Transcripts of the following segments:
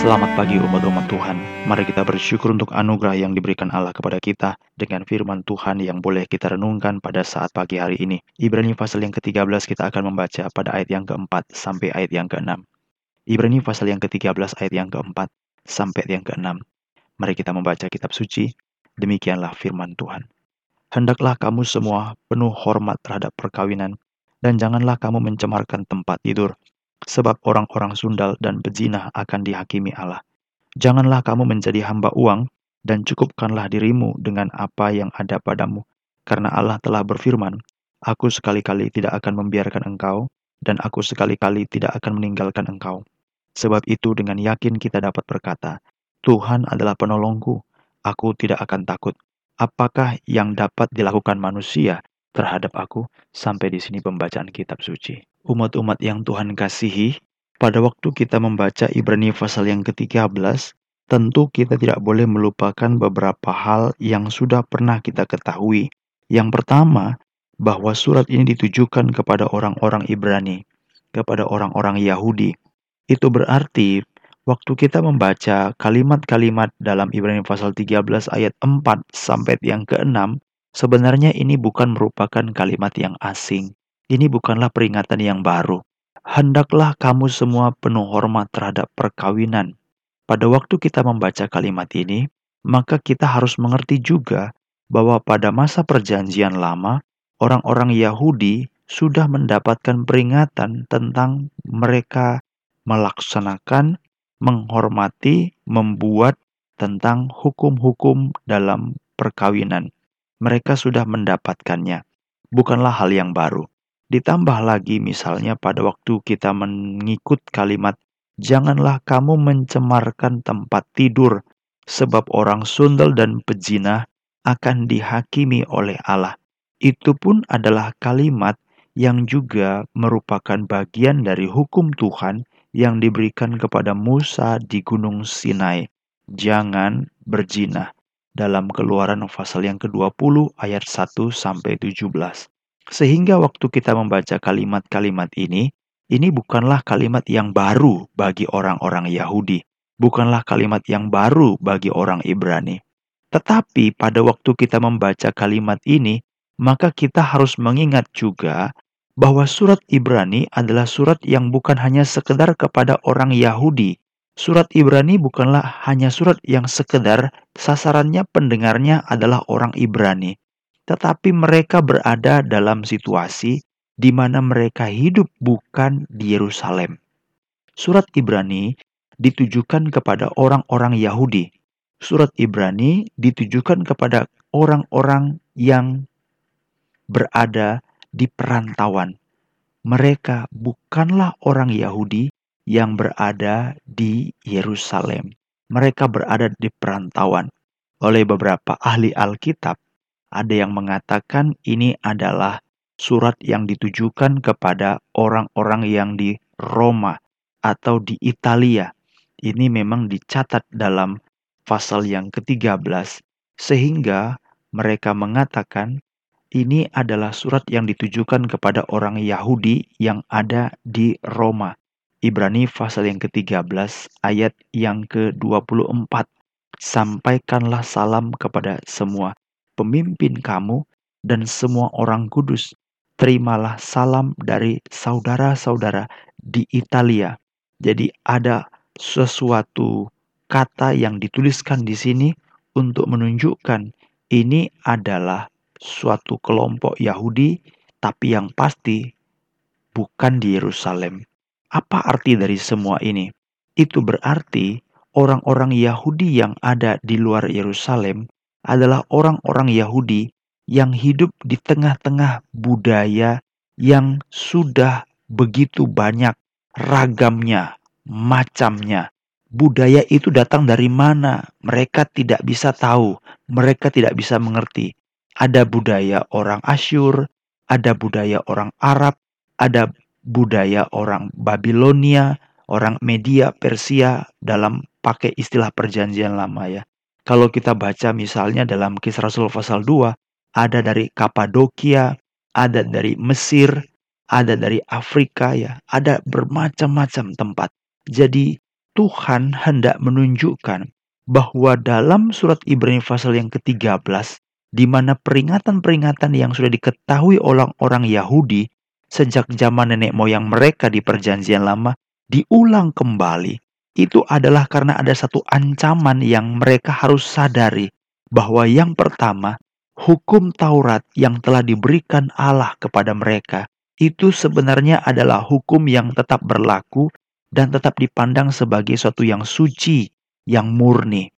Selamat pagi umat-umat Tuhan. Mari kita bersyukur untuk anugerah yang diberikan Allah kepada kita dengan firman Tuhan yang boleh kita renungkan pada saat pagi hari ini. Ibrani pasal yang ke-13 kita akan membaca pada ayat yang keempat sampai ayat yang ke-6. Ibrani pasal yang ke-13 ayat yang keempat sampai ayat yang ke-6. Mari kita membaca kitab suci. Demikianlah firman Tuhan. Hendaklah kamu semua penuh hormat terhadap perkawinan dan janganlah kamu mencemarkan tempat tidur sebab orang-orang sundal dan bezinah akan dihakimi Allah. Janganlah kamu menjadi hamba uang, dan cukupkanlah dirimu dengan apa yang ada padamu, karena Allah telah berfirman, Aku sekali-kali tidak akan membiarkan engkau, dan aku sekali-kali tidak akan meninggalkan engkau. Sebab itu dengan yakin kita dapat berkata, Tuhan adalah penolongku, aku tidak akan takut. Apakah yang dapat dilakukan manusia terhadap aku? Sampai di sini pembacaan kitab suci umat-umat yang Tuhan kasihi, pada waktu kita membaca Ibrani pasal yang ke-13, tentu kita tidak boleh melupakan beberapa hal yang sudah pernah kita ketahui. Yang pertama, bahwa surat ini ditujukan kepada orang-orang Ibrani, kepada orang-orang Yahudi. Itu berarti waktu kita membaca kalimat-kalimat dalam Ibrani pasal 13 ayat 4 sampai yang ke-6, sebenarnya ini bukan merupakan kalimat yang asing. Ini bukanlah peringatan yang baru. Hendaklah kamu semua penuh hormat terhadap perkawinan. Pada waktu kita membaca kalimat ini, maka kita harus mengerti juga bahwa pada masa Perjanjian Lama, orang-orang Yahudi sudah mendapatkan peringatan tentang mereka melaksanakan, menghormati, membuat tentang hukum-hukum dalam perkawinan. Mereka sudah mendapatkannya, bukanlah hal yang baru. Ditambah lagi misalnya pada waktu kita mengikut kalimat Janganlah kamu mencemarkan tempat tidur, sebab orang sundel dan pejina akan dihakimi oleh Allah. Itu pun adalah kalimat yang juga merupakan bagian dari hukum Tuhan yang diberikan kepada Musa di Gunung Sinai. Jangan berzina. Dalam keluaran pasal yang ke-20 ayat 1 sampai 17. Sehingga waktu kita membaca kalimat-kalimat ini, ini bukanlah kalimat yang baru bagi orang-orang Yahudi, bukanlah kalimat yang baru bagi orang Ibrani. Tetapi pada waktu kita membaca kalimat ini, maka kita harus mengingat juga bahwa surat Ibrani adalah surat yang bukan hanya sekedar kepada orang Yahudi. Surat Ibrani bukanlah hanya surat yang sekedar sasarannya pendengarnya adalah orang Ibrani tetapi mereka berada dalam situasi di mana mereka hidup bukan di Yerusalem. Surat Ibrani ditujukan kepada orang-orang Yahudi. Surat Ibrani ditujukan kepada orang-orang yang berada di perantauan. Mereka bukanlah orang Yahudi yang berada di Yerusalem. Mereka berada di perantauan. Oleh beberapa ahli Alkitab, ada yang mengatakan ini adalah surat yang ditujukan kepada orang-orang yang di Roma atau di Italia. Ini memang dicatat dalam pasal yang ke-13 sehingga mereka mengatakan ini adalah surat yang ditujukan kepada orang Yahudi yang ada di Roma. Ibrani pasal yang ke-13 ayat yang ke-24. Sampaikanlah salam kepada semua pemimpin kamu dan semua orang kudus. Terimalah salam dari saudara-saudara di Italia. Jadi ada sesuatu kata yang dituliskan di sini untuk menunjukkan ini adalah suatu kelompok Yahudi tapi yang pasti bukan di Yerusalem. Apa arti dari semua ini? Itu berarti orang-orang Yahudi yang ada di luar Yerusalem adalah orang-orang Yahudi yang hidup di tengah-tengah budaya yang sudah begitu banyak ragamnya, macamnya. Budaya itu datang dari mana? Mereka tidak bisa tahu, mereka tidak bisa mengerti. Ada budaya orang Asyur, ada budaya orang Arab, ada budaya orang Babilonia, orang Media, Persia dalam pakai istilah perjanjian lama ya. Kalau kita baca misalnya dalam Kisah Rasul pasal 2, ada dari Kapadokia, ada dari Mesir, ada dari Afrika ya, ada bermacam-macam tempat. Jadi Tuhan hendak menunjukkan bahwa dalam surat Ibrani pasal yang ke-13 di mana peringatan-peringatan yang sudah diketahui orang-orang Yahudi sejak zaman nenek moyang mereka di perjanjian lama diulang kembali. Itu adalah karena ada satu ancaman yang mereka harus sadari bahwa yang pertama, hukum Taurat yang telah diberikan Allah kepada mereka itu sebenarnya adalah hukum yang tetap berlaku dan tetap dipandang sebagai suatu yang suci yang murni,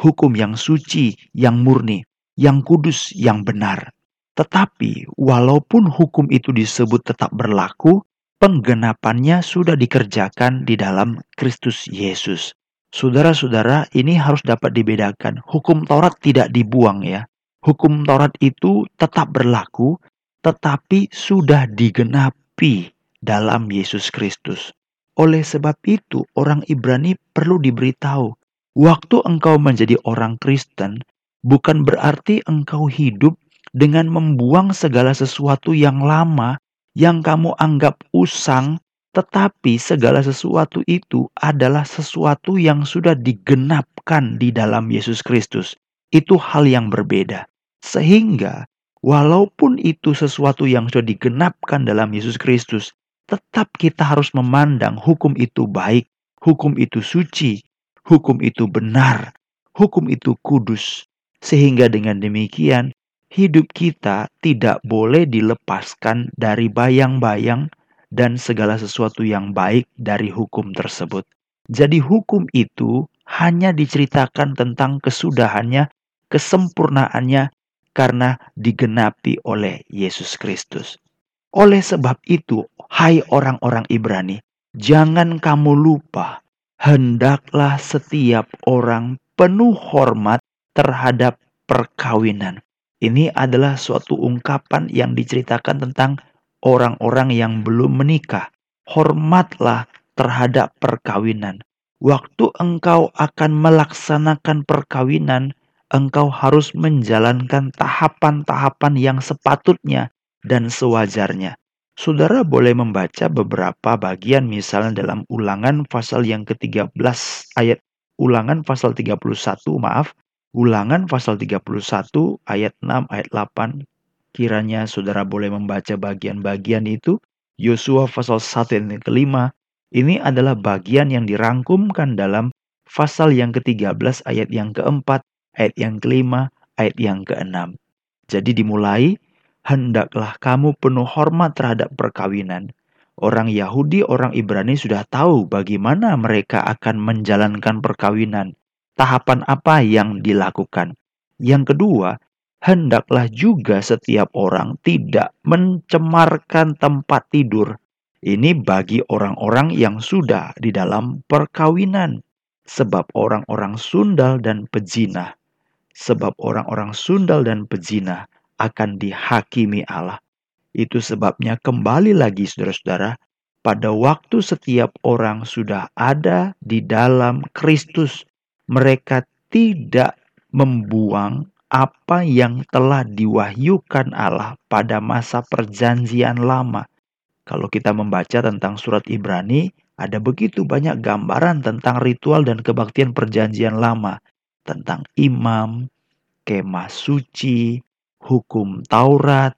hukum yang suci, yang murni, yang kudus, yang benar. Tetapi, walaupun hukum itu disebut tetap berlaku, penggenapannya sudah dikerjakan di dalam Kristus Yesus. Saudara-saudara, ini harus dapat dibedakan. Hukum Taurat tidak dibuang ya. Hukum Taurat itu tetap berlaku, tetapi sudah digenapi dalam Yesus Kristus. Oleh sebab itu, orang Ibrani perlu diberitahu Waktu engkau menjadi orang Kristen, bukan berarti engkau hidup dengan membuang segala sesuatu yang lama yang kamu anggap usang, tetapi segala sesuatu itu adalah sesuatu yang sudah digenapkan di dalam Yesus Kristus. Itu hal yang berbeda. Sehingga, walaupun itu sesuatu yang sudah digenapkan dalam Yesus Kristus, tetap kita harus memandang hukum itu baik, hukum itu suci, hukum itu benar, hukum itu kudus, sehingga dengan demikian hidup kita tidak boleh dilepaskan dari bayang-bayang dan segala sesuatu yang baik dari hukum tersebut. Jadi, hukum itu hanya diceritakan tentang kesudahannya, kesempurnaannya, karena digenapi oleh Yesus Kristus. Oleh sebab itu, hai orang-orang Ibrani, jangan kamu lupa hendaklah setiap orang penuh hormat terhadap perkawinan. Ini adalah suatu ungkapan yang diceritakan tentang orang-orang yang belum menikah. Hormatlah terhadap perkawinan. Waktu engkau akan melaksanakan perkawinan, engkau harus menjalankan tahapan-tahapan yang sepatutnya dan sewajarnya. Saudara boleh membaca beberapa bagian misalnya dalam ulangan pasal yang ke-13 ayat ulangan pasal 31 maaf ulangan pasal 31 ayat 6 ayat 8 kiranya saudara boleh membaca bagian-bagian itu Yosua pasal 1 ayat kelima ini adalah bagian yang dirangkumkan dalam pasal yang ke-13 ayat yang keempat ayat yang kelima ayat yang keenam jadi dimulai hendaklah kamu penuh hormat terhadap perkawinan. Orang Yahudi, orang Ibrani sudah tahu bagaimana mereka akan menjalankan perkawinan. Tahapan apa yang dilakukan. Yang kedua, hendaklah juga setiap orang tidak mencemarkan tempat tidur. Ini bagi orang-orang yang sudah di dalam perkawinan. Sebab orang-orang sundal dan pejinah. Sebab orang-orang sundal dan pejinah akan dihakimi Allah. Itu sebabnya kembali lagi saudara-saudara, pada waktu setiap orang sudah ada di dalam Kristus, mereka tidak membuang apa yang telah diwahyukan Allah pada masa perjanjian lama. Kalau kita membaca tentang surat Ibrani, ada begitu banyak gambaran tentang ritual dan kebaktian perjanjian lama, tentang imam, kemah suci, hukum Taurat,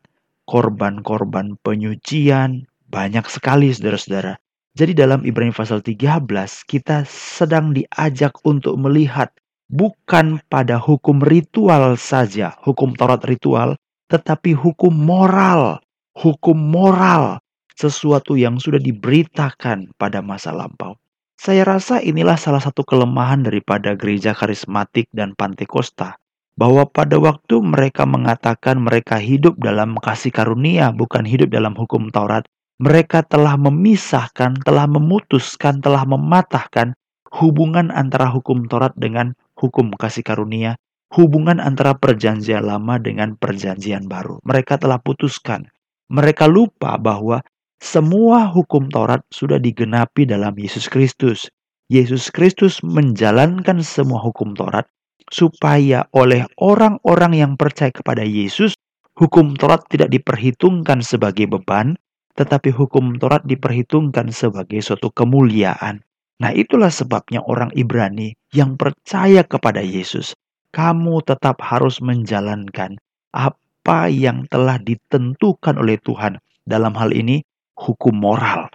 korban-korban penyucian, banyak sekali saudara-saudara. Jadi dalam Ibrani pasal 13 kita sedang diajak untuk melihat bukan pada hukum ritual saja, hukum Taurat ritual, tetapi hukum moral, hukum moral, sesuatu yang sudah diberitakan pada masa lampau. Saya rasa inilah salah satu kelemahan daripada gereja karismatik dan pantekosta bahwa pada waktu mereka mengatakan mereka hidup dalam kasih karunia, bukan hidup dalam hukum Taurat, mereka telah memisahkan, telah memutuskan, telah mematahkan hubungan antara hukum Taurat dengan hukum kasih karunia, hubungan antara perjanjian lama dengan perjanjian baru. Mereka telah putuskan. Mereka lupa bahwa semua hukum Taurat sudah digenapi dalam Yesus Kristus. Yesus Kristus menjalankan semua hukum Taurat supaya oleh orang-orang yang percaya kepada Yesus, Hukum Taurat tidak diperhitungkan sebagai beban, tetapi hukum Taurat diperhitungkan sebagai suatu kemuliaan. Nah, itulah sebabnya orang Ibrani yang percaya kepada Yesus, kamu tetap harus menjalankan apa yang telah ditentukan oleh Tuhan. Dalam hal ini, hukum moral.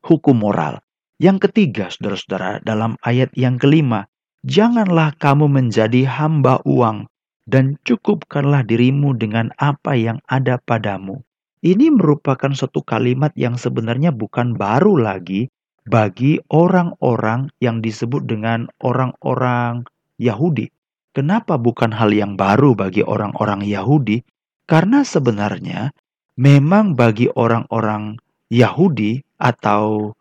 Hukum moral. Yang ketiga, saudara-saudara, dalam ayat yang kelima, janganlah kamu menjadi hamba uang dan cukupkanlah dirimu dengan apa yang ada padamu. Ini merupakan suatu kalimat yang sebenarnya bukan baru lagi bagi orang-orang yang disebut dengan orang-orang Yahudi. Kenapa bukan hal yang baru bagi orang-orang Yahudi? Karena sebenarnya memang bagi orang-orang Yahudi atau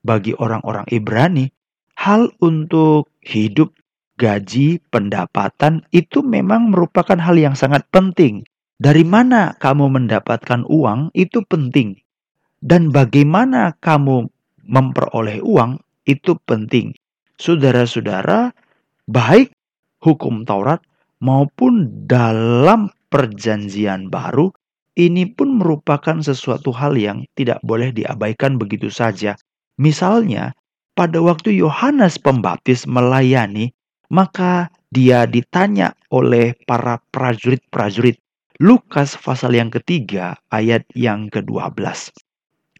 bagi orang-orang Ibrani, hal untuk hidup, gaji, pendapatan itu memang merupakan hal yang sangat penting. Dari mana kamu mendapatkan uang itu penting. Dan bagaimana kamu memperoleh uang itu penting. Saudara-saudara, baik hukum Taurat maupun dalam perjanjian baru, ini pun merupakan sesuatu hal yang tidak boleh diabaikan begitu saja. Misalnya, pada waktu Yohanes Pembaptis melayani, maka dia ditanya oleh para prajurit-prajurit, Lukas pasal yang ketiga ayat yang ke-12.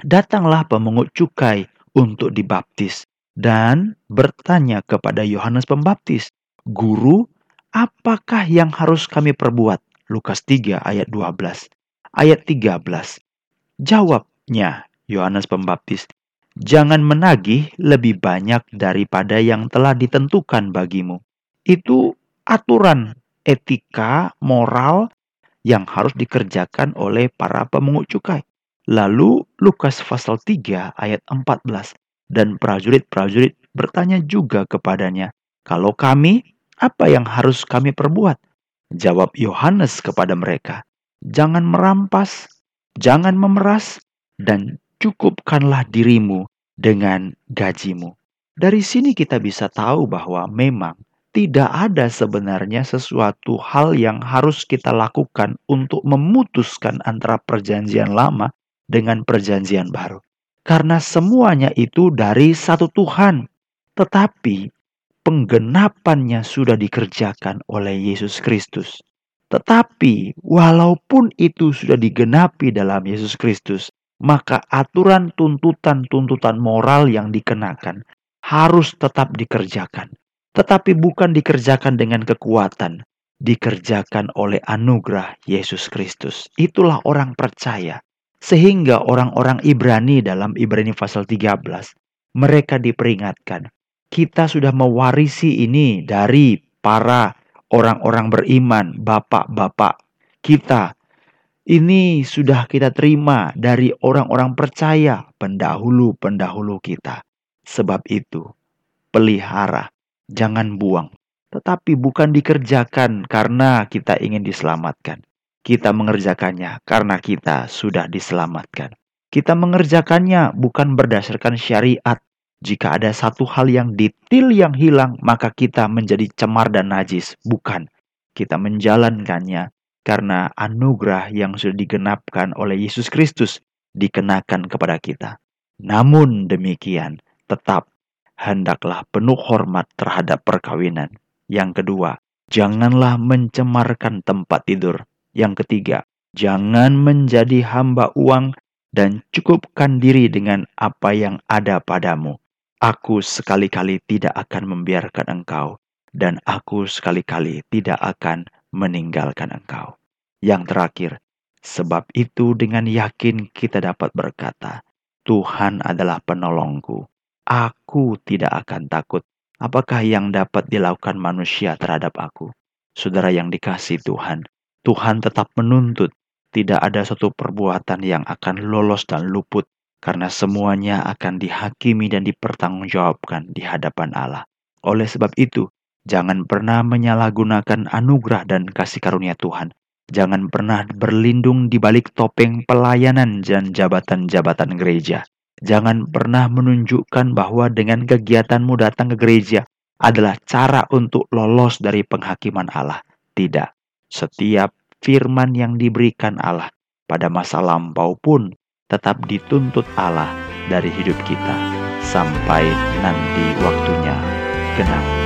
Datanglah pemungut cukai untuk dibaptis dan bertanya kepada Yohanes Pembaptis, "Guru, apakah yang harus kami perbuat?" Lukas 3 ayat 12. Ayat 13. Jawabnya Yohanes Pembaptis, "Jangan menagih lebih banyak daripada yang telah ditentukan bagimu." Itu aturan etika, moral yang harus dikerjakan oleh para pemungut cukai. Lalu Lukas pasal 3 ayat 14 dan prajurit-prajurit bertanya juga kepadanya, "Kalau kami, apa yang harus kami perbuat?" Jawab Yohanes kepada mereka, "Jangan merampas, jangan memeras, dan cukupkanlah dirimu dengan gajimu." Dari sini kita bisa tahu bahwa memang tidak ada sebenarnya sesuatu hal yang harus kita lakukan untuk memutuskan antara perjanjian lama dengan perjanjian baru. Karena semuanya itu dari satu Tuhan. Tetapi penggenapannya sudah dikerjakan oleh Yesus Kristus. Tetapi walaupun itu sudah digenapi dalam Yesus Kristus, maka aturan tuntutan-tuntutan moral yang dikenakan harus tetap dikerjakan tetapi bukan dikerjakan dengan kekuatan, dikerjakan oleh anugerah Yesus Kristus. Itulah orang percaya. Sehingga orang-orang Ibrani dalam Ibrani pasal 13, mereka diperingatkan, kita sudah mewarisi ini dari para orang-orang beriman, bapak-bapak kita. Ini sudah kita terima dari orang-orang percaya, pendahulu-pendahulu kita. Sebab itu, pelihara jangan buang. Tetapi bukan dikerjakan karena kita ingin diselamatkan. Kita mengerjakannya karena kita sudah diselamatkan. Kita mengerjakannya bukan berdasarkan syariat. Jika ada satu hal yang detail yang hilang, maka kita menjadi cemar dan najis. Bukan. Kita menjalankannya karena anugerah yang sudah digenapkan oleh Yesus Kristus dikenakan kepada kita. Namun demikian, tetap hendaklah penuh hormat terhadap perkawinan. Yang kedua, janganlah mencemarkan tempat tidur. Yang ketiga, jangan menjadi hamba uang dan cukupkan diri dengan apa yang ada padamu. Aku sekali-kali tidak akan membiarkan engkau, dan aku sekali-kali tidak akan meninggalkan engkau. Yang terakhir, sebab itu dengan yakin kita dapat berkata, Tuhan adalah penolongku Aku tidak akan takut. Apakah yang dapat dilakukan manusia terhadap aku? Saudara yang dikasih Tuhan, Tuhan tetap menuntut. Tidak ada satu perbuatan yang akan lolos dan luput, karena semuanya akan dihakimi dan dipertanggungjawabkan di hadapan Allah. Oleh sebab itu, jangan pernah menyalahgunakan anugerah dan kasih karunia Tuhan. Jangan pernah berlindung di balik topeng pelayanan dan jabatan-jabatan gereja. Jangan pernah menunjukkan bahwa dengan kegiatanmu datang ke gereja adalah cara untuk lolos dari penghakiman Allah. Tidak. Setiap firman yang diberikan Allah pada masa lampau pun tetap dituntut Allah dari hidup kita sampai nanti waktunya genap.